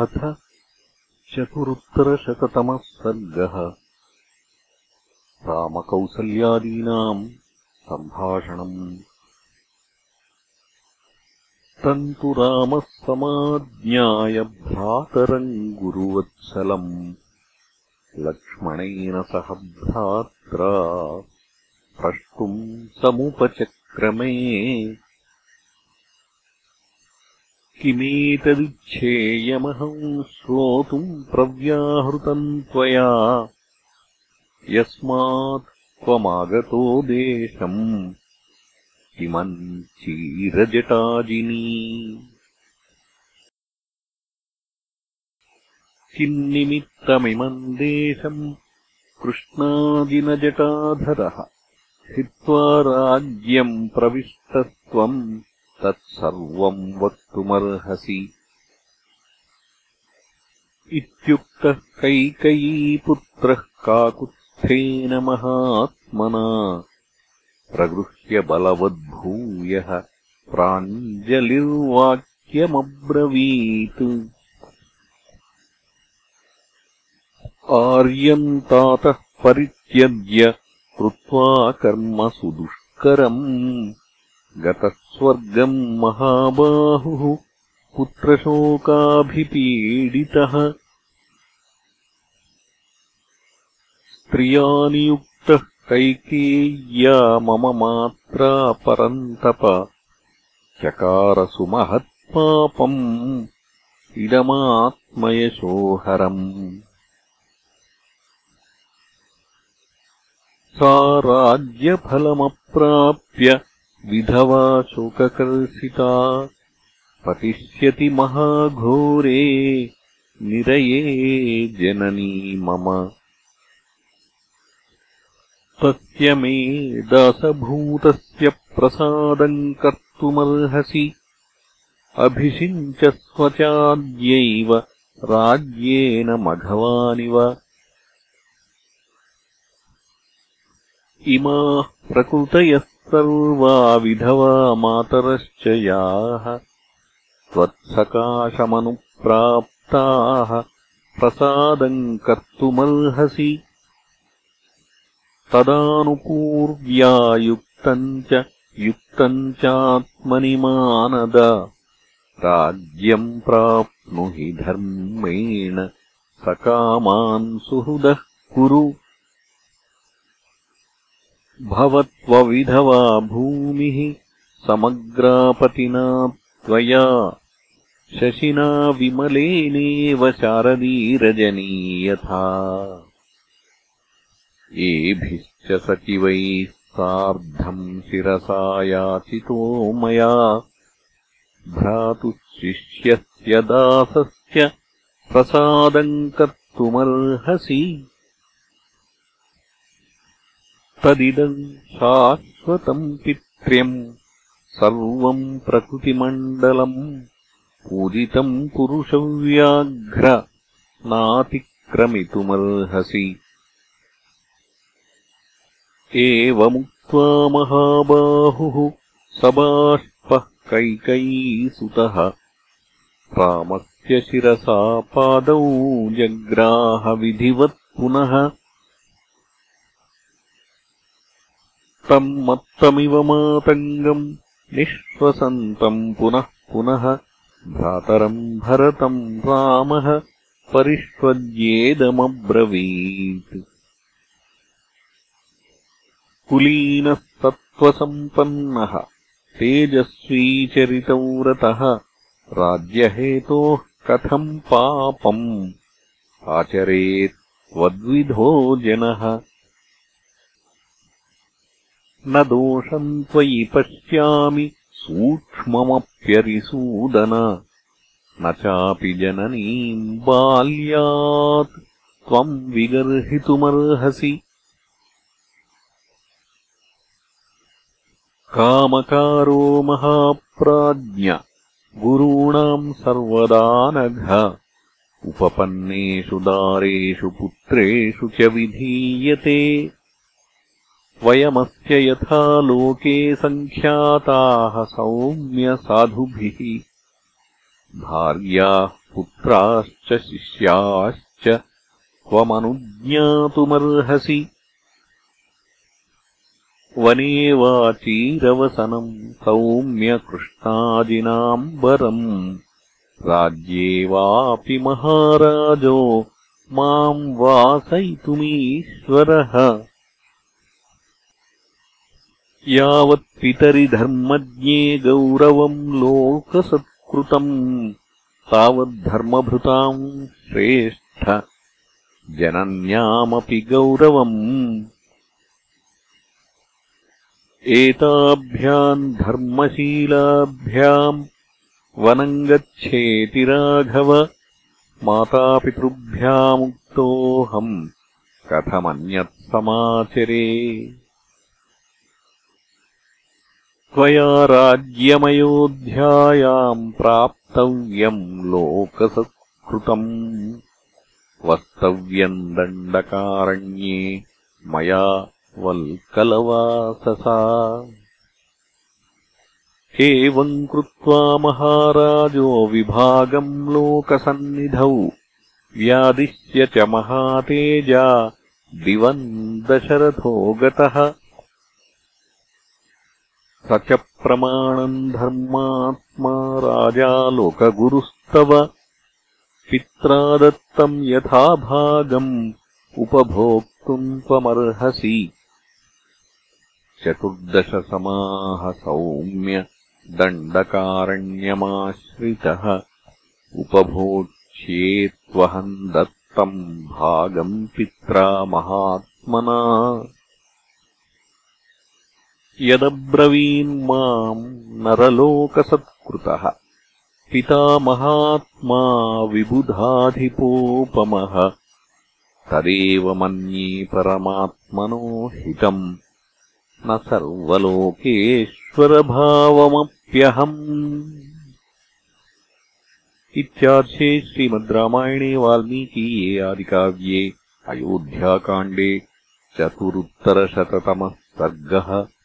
अथ चतुरुत्तरशततमः सर्गः। रामकौसल्यादीनाम् सम्भाषणम्। तन्तु रामः समाज्ञाय भ्रातरम् गुरुवत्सलम्। लक्ष्मणेन सह भ्रात्रा प्रष्टुम् समुपचक्रमे किमेतदिच्छेयमहम् श्रोतुम् प्रव्याहृतम् त्वया। यस्मात् त्वमागतो देशम्। इमम् चीरजटाजिनी किन्निमित्तमिमम् देशम् कृष्णाजिनजटाधरः हित्वा राज्यम् प्रविष्टत्वम् तत्सर्वम् वक्तुमर्हसि। इत्युक्तः कैकयीपुत्रः काकुत्स्थेन महात्मना। प्रगृह्य बलवद्भूयः प्राञ्जलिर्वाक्यमब्रवीत्। आर्यम् तातः परित्यज्य कृत्वा कर्म सुदुष्करम् गतः स्वर्गम् महाबाहुः पुत्रशोकाभिपीडितः। स्त्रियानियुक्तः कैकेय्या मम मात्रा परन्तप। चकारसुमहत्पापम् इदमात्मयशोहरम्। सा राज्यफलमप्राप्य विधवा शोककर्षिता पतिष्यति महाघोरे निरये जननी मम। तस्य मे दासभूतस्य प्रसादम् कर्तुमर्हसि अभिषिञ्चस्वचाद्यैव राज्येन मघवानिव। इमाः प्रकृतयः सर्वा विधवा मातरश्च याः त्वत्सकाशमनुप्राप्ताः प्रसादम् कर्तुमर्हसि। तदानुपूर्व्या युक्तम् च युक्तम् चात्मनि मानद राज्यम् प्राप्नुहि धर्मेण सकामान् सुहृदः कुरु भवत्वविधवा भूमिः समग्रापतिना त्वया। शशिना विमलेनेव शारदीरजनीयथा। एभिश्च सचिवैः सार्धम् शिरसा याचितो मया। भ्रातुः शिष्यस्य दासश्च प्रसादम् कर्तुमर्हसि तदिदम् शाश्वतम् पित्र्यम् सर्वम् प्रकृतिमण्डलम् पूजितम् पुरुषव्याघ्र नातिक्रमितुमर्हसि। एवमुक्त्वा महाबाहुः सबाष्पः कैकयीसुतः रामस्य शिरसा पादौ जग्राहविधिवत् पुनः तम् मत्तमिव मातङ्गम् निःश्वसन्तम् पुनः पुनः भ्रातरम् भरतम् रामः परिष्वज्येदमब्रवीत्। कुलीनस्तत्त्वसम्पन्नः तेजस्वीचरितव्रतः राज्यहेतोः कथम् पापम् आचरेत् त्वद्विधो जनः न दोषम् त्वयि पश्यामि सूक्ष्ममप्यरिसूदन। न चापि जननीम् बाल्यात् त्वम् विगर्हितुमर्हसि। कामकारो महाप्राज्ञ गुरूणाम् सर्वदा नघ उपपन्नेषु दारेषु पुत्रेषु च विधीयते वयमस्य यथा लोके सङ्ख्याताः सौम्यसाधुभिः। भार्याः पुत्राश्च शिष्याश्च त्वमनुज्ञातुमर्हसि। वने वाचीरवसनम् सौम्यकृष्णाजिनाम्बरम् राज्ये वापि महाराजो माम् वासयितुमीश्वरः यावत्पितरि धर्मज्ञे गौरवम् लोकसत्कृतम् तावद्धर्मभृताम् श्रेष्ठ। जनन्यामपि गौरवम्। एताभ्याम् धर्मशीलाभ्याम् वनम् गच्छेति राघव मातापितृभ्यामुक्तोऽहम्। कथमन्यत् समाचरे त्वया राज्यमयोध्यायाम् प्राप्तव्यम् लोकसत्कृतम्। वस्तव्यम् दण्डकारण्ये मया वल्कलवाससा। एवम् कृत्वा महाराजो विभागम् लोकसन्निधौ। व्यादिश्य च महातेजा दिवम् दशरथो गतः स च प्रमाणम् धर्मात्मा राजा लोकगुरुस्तव। पित्रा दत्तम् यथाभागम् उपभोक्तुम् त्वमर्हसि। चतुर्दशसमाः सौम्य दण्डकारण्यमाश्रितः उपभोक्ष्येत्वहम् दत्तम् भागम् पित्रा महात्मना यदब्रवीन्माम् नरलोकसत्कृतः। पिता महात्मा विबुधाधिपोपमः। तदेव मन्ये परमात्मनो हितम्। न सर्वलोकेश्वरभावमप्यहम्। इत्यार्षे श्रीमद् रामायणे वाल्मीकीये आदिकाव्ये अयोध्याकाण्डे चतुरुत्तरशततमः सर्गः